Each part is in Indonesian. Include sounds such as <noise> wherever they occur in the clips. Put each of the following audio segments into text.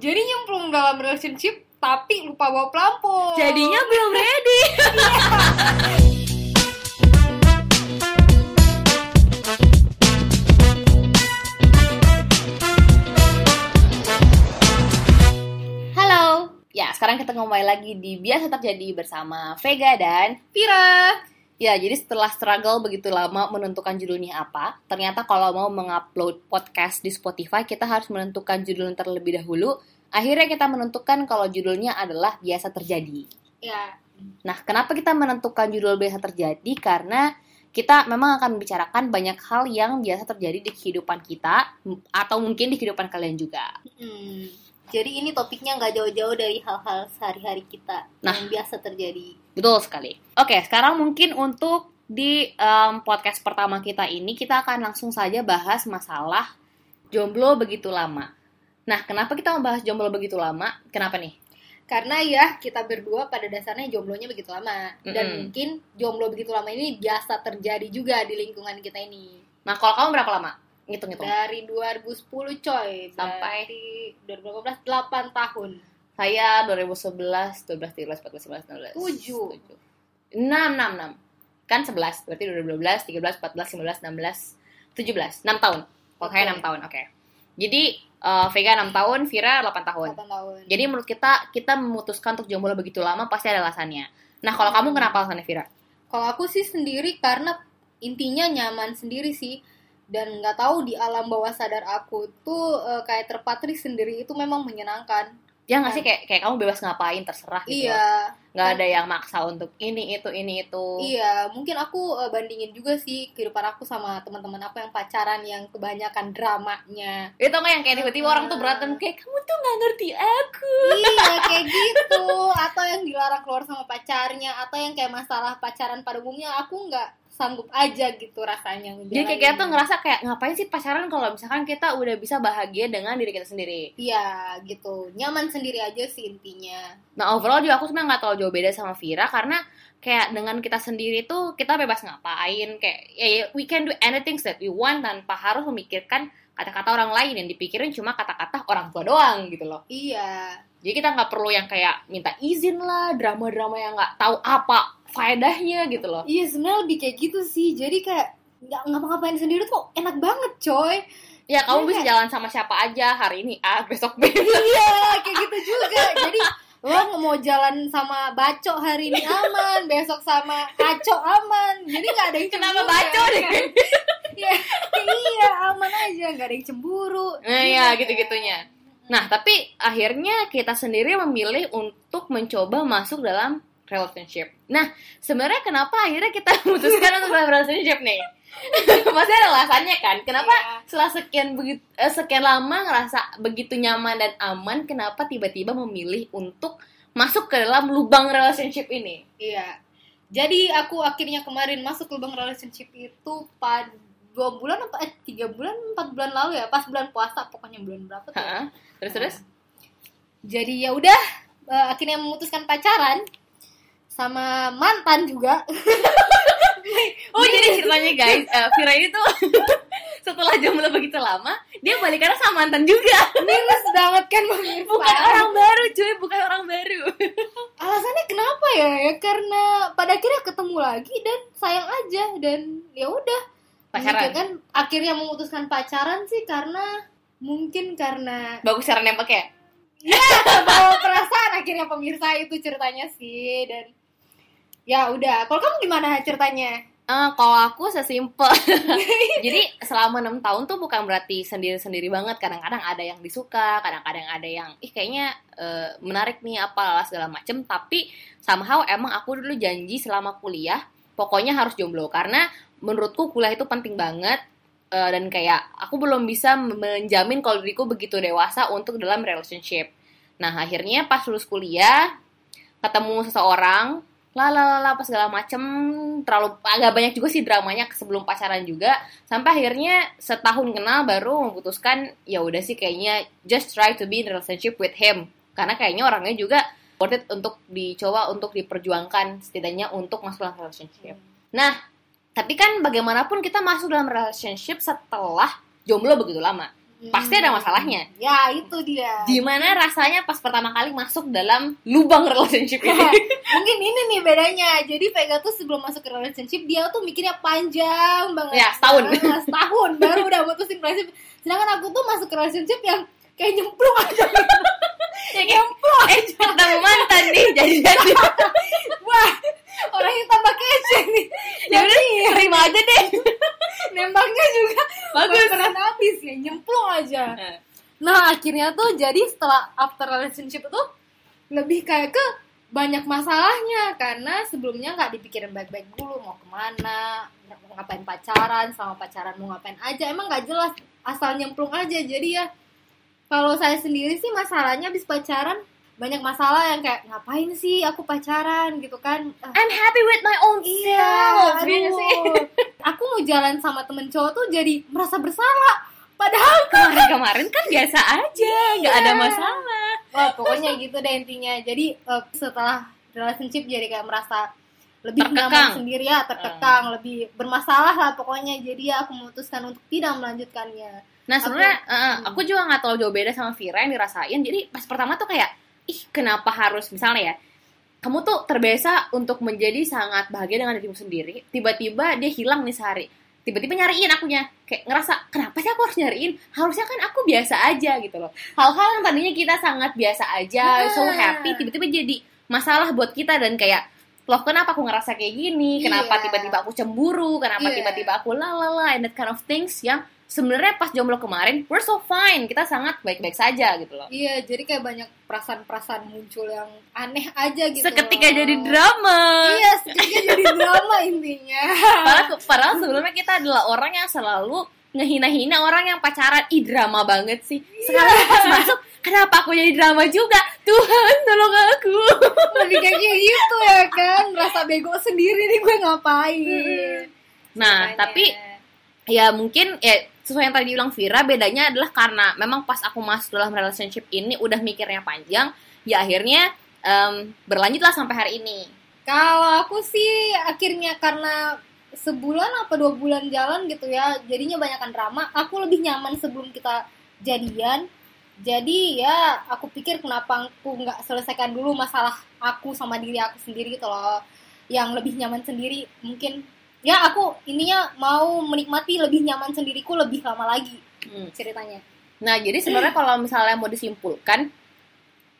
Jadi nyemplung dalam relationship tapi lupa bawa pelampung. Jadinya belum ready. <laughs> Halo. Ya, sekarang kita kembali lagi di Biasa Terjadi bersama Vega dan Pira. Ya, jadi setelah struggle begitu lama menentukan judulnya apa, ternyata kalau mau mengupload podcast di Spotify, kita harus menentukan judul terlebih dahulu. Akhirnya kita menentukan kalau judulnya adalah Biasa Terjadi. Ya, Nah, kenapa kita menentukan judul biasa terjadi? Karena kita memang akan membicarakan banyak hal yang biasa terjadi di kehidupan kita atau mungkin di kehidupan kalian juga. hmm, jadi ini topiknya nggak jauh-jauh dari hal-hal sehari-hari kita Nah. yang biasa terjadi. Betul sekali. Oke, sekarang mungkin untuk di em, podcast pertama kita ini kita akan langsung saja bahas masalah jomblo begitu lama. Nah, kenapa kita membahas jomblo begitu lama? Kenapa nih? Karena ya kita berdua pada dasarnya jomblonya begitu lama dan Mm-mm. mungkin jomblo begitu lama ini biasa terjadi juga di lingkungan kita ini. Nah, kalau kamu berapa lama? Ngitung-ngitung. Dari 2010 coy Sampai? berarti 2015 8 tahun. Saya 2011, 12, 13, 14, 15, 16. Tujuh. 6, 6, 6. Kan 11, berarti 2012, 13, 14, 15, 16, 17. 6 tahun. Saya Oke. 6 tahun, oke. Jadi, eh, Vega 6 tahun, Vira 8 tahun. 8 tahun. Jadi menurut kita, kita memutuskan untuk jomblo begitu lama, pasti ada alasannya. Nah, kalau kamu kenapa alasannya, Vira? Kalau aku sih sendiri karena intinya nyaman sendiri sih dan nggak tahu di alam bawah sadar aku tuh eh, kayak terpatri sendiri itu memang menyenangkan. Ya nggak sih, kayak, kayak kamu bebas ngapain, terserah gitu. Iya, Nggak ada yang maksa untuk ini, itu, ini, itu. iya. Mungkin aku eh, bandingin juga sih kehidupan aku sama teman-teman aku yang pacaran yang kebanyakan dramanya. Itu nggak yang kayak tiba-tiba orang tuh berantem, kayak kamu tuh nggak ngerti aku. iya kayak gitu <laughs> atau yang dilarang keluar sama pacarnya atau yang kayak masalah pacaran pada umumnya aku nggak sanggup aja gitu rasanya Jadi kayak kita tuh ngerasa kayak ngapain sih pacaran kalau misalkan kita udah bisa bahagia dengan diri kita sendiri. iya gitu nyaman sendiri aja sih intinya Nah overall juga aku sebenarnya nggak terlalu jauh beda sama Vira karena kayak dengan kita sendiri tuh kita bebas ngapain kayak ya, ya, we can do anything that we want tanpa harus memikirkan kata-kata orang lain yang dipikirin cuma kata-kata orang tua doang gitu loh. iya Jadi kita nggak perlu yang kayak minta izin lah drama-drama yang nggak tahu apa faedahnya gitu loh. iya sebenarnya lebih kayak gitu sih jadi kayak nggak ngapa-ngapain sendiri tuh enak banget coy Ya kamu Iya. bisa jalan sama siapa aja hari ini A besok B. <laughs> iya kayak gitu juga jadi lo mau jalan sama bacok hari ini aman besok sama kacok aman jadi nggak ada yang Kenapa cemburu. baco deh? Iya, iya aman aja nggak ada yang cemburu Nah, ya gitu-gitunya. Nah, tapi akhirnya kita sendiri memilih untuk mencoba masuk dalam relationship. Nah, sebenarnya kenapa akhirnya kita <laughs> memutuskan untuk dalam relationship nih? <laughs> Pasti ada alasannya kan? Kenapa Iya. setelah sekian begitu sekian lama ngerasa begitu nyaman dan aman, kenapa tiba-tiba memilih untuk masuk ke dalam lubang relationship ini? Iya. Jadi aku akhirnya kemarin masuk lubang relationship itu pada dua bulan apa eh tiga bulan empat bulan lalu ya pas bulan puasa pokoknya bulan berapa tuh. Terus terus? Jadi ya udah eh, akhirnya memutuskan pacaran sama mantan juga. <laughs> Oh jadi ceritanya guys, eh, Vira ini tuh <laughs> setelah jomblo begitu lama, dia balikannya sama mantan juga. Miris banget kan Bang. Bukan orang baru cuy, bukan orang baru. <laughs> Alasannya kenapa ya? Ya karena pada akhirnya ketemu lagi dan sayang aja dan ya udah. Pacaran. kan akhirnya memutuskan pacaran sih karena mungkin karena Bagus cara nembaknya. ya bawa perasaan akhirnya pemirsa itu ceritanya sih dan ya udah. Kalau kamu gimana ceritanya? Eh, kalau aku sesimpel. <laughs> Jadi selama enam tahun tuh bukan berarti sendiri-sendiri banget. Kadang-kadang ada yang disuka, kadang-kadang ada yang ih kayaknya eh, menarik nih apalah segala macem. Tapi somehow emang aku dulu janji selama kuliah pokoknya harus jomblo karena menurutku kuliah itu penting banget Eh, dan kayak aku belum bisa menjamin kalau diriku begitu dewasa untuk dalam relationship. Nah akhirnya pas lulus kuliah ketemu seseorang lalalala apa segala macem terlalu agak banyak juga sih dramanya sebelum pacaran juga sampai akhirnya setahun kenal baru memutuskan ya udah sih kayaknya just try to be in relationship with him karena kayaknya orangnya juga worth it untuk dicoba untuk diperjuangkan setidaknya untuk masuk dalam relationship nah tapi kan bagaimanapun kita masuk dalam relationship setelah jomblo begitu lama pasti ada masalahnya. Ya, itu dia. Gimana rasanya pas pertama kali masuk dalam lubang relationship ini? <laughs> Mungkin ini nih bedanya. Jadi Vega tuh sebelum masuk ke relationship dia tuh mikirnya panjang banget. Ya, setahun. Nah, <laughs> setahun baru udah mutusin relationship. Sedangkan aku tuh masuk ke relationship yang kayak nyemplung aja. <laughs> ya, kayak, eh, ketemu mantan nih, jadi jadi. Wah, orangnya tambah kece nih. ya udah, terima aja deh. Nembaknya juga Bagus. Keren habis ya, nyemplung aja. Nah akhirnya tuh jadi setelah after relationship itu lebih kayak ke banyak masalahnya karena sebelumnya nggak dipikirin baik-baik dulu mau ke mana mau ngapain pacaran sama pacaran mau ngapain aja emang nggak jelas asal nyemplung aja jadi ya kalau saya sendiri sih masalahnya habis pacaran banyak masalah yang kayak ngapain sih aku pacaran gitu kan Ah, I'm happy with my own Iya, self. Iya sih? <laughs> Aku mau jalan sama temen cowok tuh jadi merasa bersalah. Padahal Kemarin-kemarin kan biasa aja, nggak ada Iya. masalah. Wah, pokoknya gitu deh intinya. Jadi eh, setelah relationship jadi kayak merasa lebih Terkekang. nyaman sendiri ya, terkekang, lebih bermasalah lah pokoknya. Jadi ya aku memutuskan untuk tidak melanjutkannya. Nah sebenarnya Aku- eh, aku juga nggak terlalu jauh beda sama Vira yang dirasain. Jadi pas pertama tuh kayak, ih kenapa harus misalnya ya, kamu tuh terbiasa untuk menjadi sangat bahagia dengan dirimu sendiri. Tiba-tiba dia hilang nih sehari. Tiba-tiba nyariin akunya. Kayak ngerasa, kenapa sih aku harus nyariin? Harusnya kan aku biasa aja gitu loh. Hal-hal yang tadinya kita sangat biasa aja, so Nah. happy. Tiba-tiba jadi masalah buat kita dan kayak, loh kenapa aku ngerasa kayak gini? Kenapa Iya. tiba-tiba aku cemburu? Kenapa Iya. tiba-tiba aku lalala and that kind of things yang sebenarnya pas jomblo kemarin we're so fine kita sangat baik-baik saja gitu loh Iya, jadi kayak banyak perasaan-perasaan muncul yang aneh aja gitu. seketika loh. jadi drama Iya, seketika jadi drama intinya. <laughs> padahal, padahal sebelumnya kita adalah orang yang selalu ngehina-hina orang yang pacaran ih drama banget sih sekarang pas masuk kenapa aku jadi drama juga Tuhan tolong aku Lebih kayak gitu ya kan, merasa bego sendiri nih gue ngapain. nah tapi ya mungkin ya sesuai yang tadi bilang Vira bedanya adalah karena memang pas aku masuk dalam relationship ini udah mikirnya panjang ya akhirnya em, berlanjutlah sampai hari ini Kalau aku sih akhirnya karena sebulan apa dua bulan jalan gitu ya, jadinya banyakkan drama. Aku lebih nyaman sebelum kita jadian. Jadi ya aku pikir kenapa aku nggak selesaikan dulu masalah aku sama diri aku sendiri gitu loh. Yang lebih nyaman sendiri mungkin ya aku ininya mau menikmati lebih nyaman sendiriku lebih lama lagi Hmm. ceritanya. Nah, jadi sebenarnya kalau misalnya mau disimpulkan,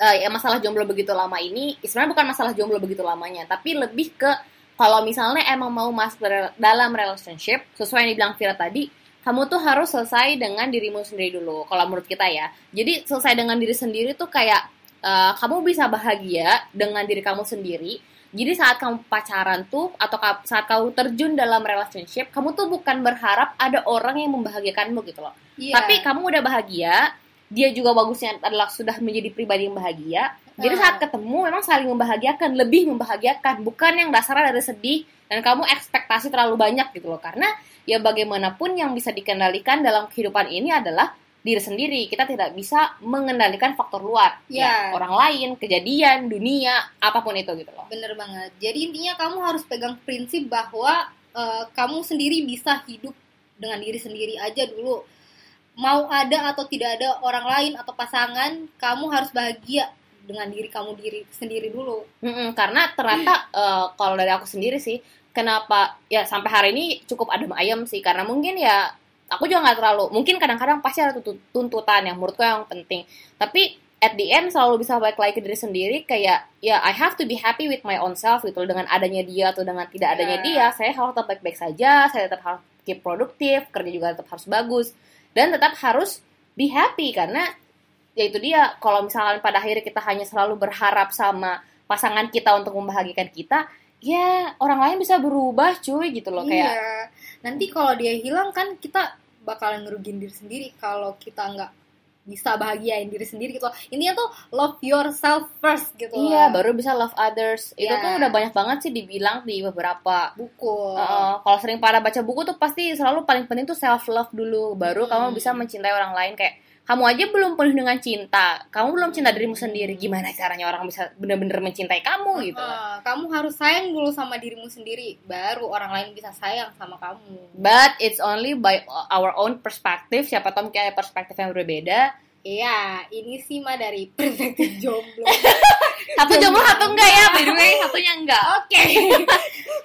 eh, ya masalah jomblo begitu lama ini sebenarnya bukan masalah jomblo begitu lamanya, tapi lebih ke kalau misalnya emang mau masuk dalam relationship, sesuai yang dibilang Vira tadi, kamu tuh harus selesai dengan dirimu sendiri dulu. Kalau menurut kita ya, jadi selesai dengan diri sendiri tuh kayak eh, kamu bisa bahagia dengan diri kamu sendiri. Jadi saat kamu pacaran tuh atau saat kamu terjun dalam relationship, kamu tuh bukan berharap ada orang yang membahagiakanmu gitu loh. Iya. Tapi kamu udah bahagia, dia juga bagusnya adalah sudah menjadi pribadi yang bahagia. Jadi Ah. saat ketemu memang saling membahagiakan, lebih membahagiakan, bukan yang dasarnya dari sedih dan kamu ekspektasi terlalu banyak gitu loh. Karena ya bagaimanapun yang bisa dikendalikan dalam kehidupan ini adalah diri sendiri. Kita tidak bisa mengendalikan faktor luar, Ya. Ya, orang lain, kejadian, dunia, apa pun itu gitu loh. Bener banget. Jadi intinya kamu harus pegang prinsip bahwa eh, kamu sendiri bisa hidup dengan diri sendiri aja dulu. Mau ada atau tidak ada orang lain atau pasangan, kamu harus bahagia dengan diri kamu diri sendiri dulu. Mm-mm, karena ternyata eh, kalau dari aku sendiri sih, kenapa ya sampai hari ini cukup adem ayem sih karena mungkin ya aku juga nggak terlalu mungkin kadang-kadang pasti ada tuntut- tuntutan yang menurutku yang penting tapi at the end selalu bisa balik lagi ke diri sendiri kayak ya I have to be happy with my own self gitu dengan adanya dia atau dengan tidak adanya Ya. dia saya harus tetap baik-baik saja saya tetap harus keep produktif kerja juga tetap harus bagus dan tetap harus be happy karena ya itu dia kalau misalkan pada akhirnya kita hanya selalu berharap sama pasangan kita untuk membahagiakan kita ya orang lain bisa berubah cuy gitu loh kayak Iya. Nanti kalau dia hilang kan kita bakalan ngerugiin diri sendiri kalau kita nggak bisa bahagiain diri sendiri gitu. loh. Intinya tuh love yourself first gitu. loh. iya baru bisa love others itu Iya. tuh udah banyak banget sih dibilang di beberapa buku. Uh, kalau sering pada baca buku tuh pasti selalu paling penting tuh self love dulu baru Hmm. kamu bisa mencintai orang lain kayak kamu aja belum penuh dengan cinta. Kamu belum cinta dirimu sendiri. Gimana caranya orang bisa benar-benar mencintai kamu gitu Uh, kamu harus sayang dulu sama dirimu sendiri, baru orang lain bisa sayang sama kamu. but it's only by our own perspective. Siapa tahu ada perspektif yang berbeda Iya, ini sih mah dari <laughs> perspektif jomblo. satu jomblo satu enggak ya by the way <laughs> satunya enggak Oke. <laughs>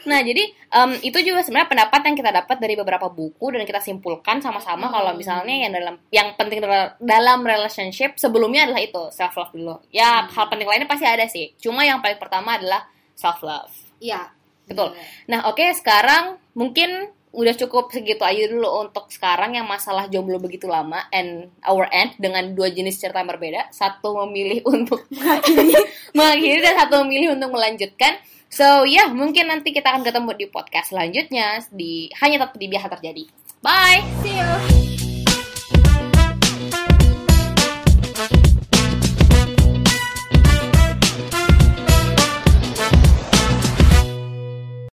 Nah, jadi em, itu juga sebenarnya pendapat yang kita dapat dari beberapa buku dan kita simpulkan sama-sama Hmm. kalau misalnya yang dalam yang penting dalam, relationship sebelumnya adalah itu self love dulu. Ya, Hmm. hal penting lainnya pasti ada sih. Cuma yang paling pertama adalah self love. Iya. Betul. bener. Nah, oke sekarang mungkin udah cukup segitu aja dulu untuk sekarang yang masalah jomblo begitu lama and our end dengan dua jenis cerita yang berbeda. Satu memilih untuk mengakhiri, <laughs> mengakhiri dan satu memilih untuk melanjutkan. So, ya, mungkin nanti kita akan ketemu di podcast selanjutnya di hanya tetap di biasa terjadi. Bye. See you.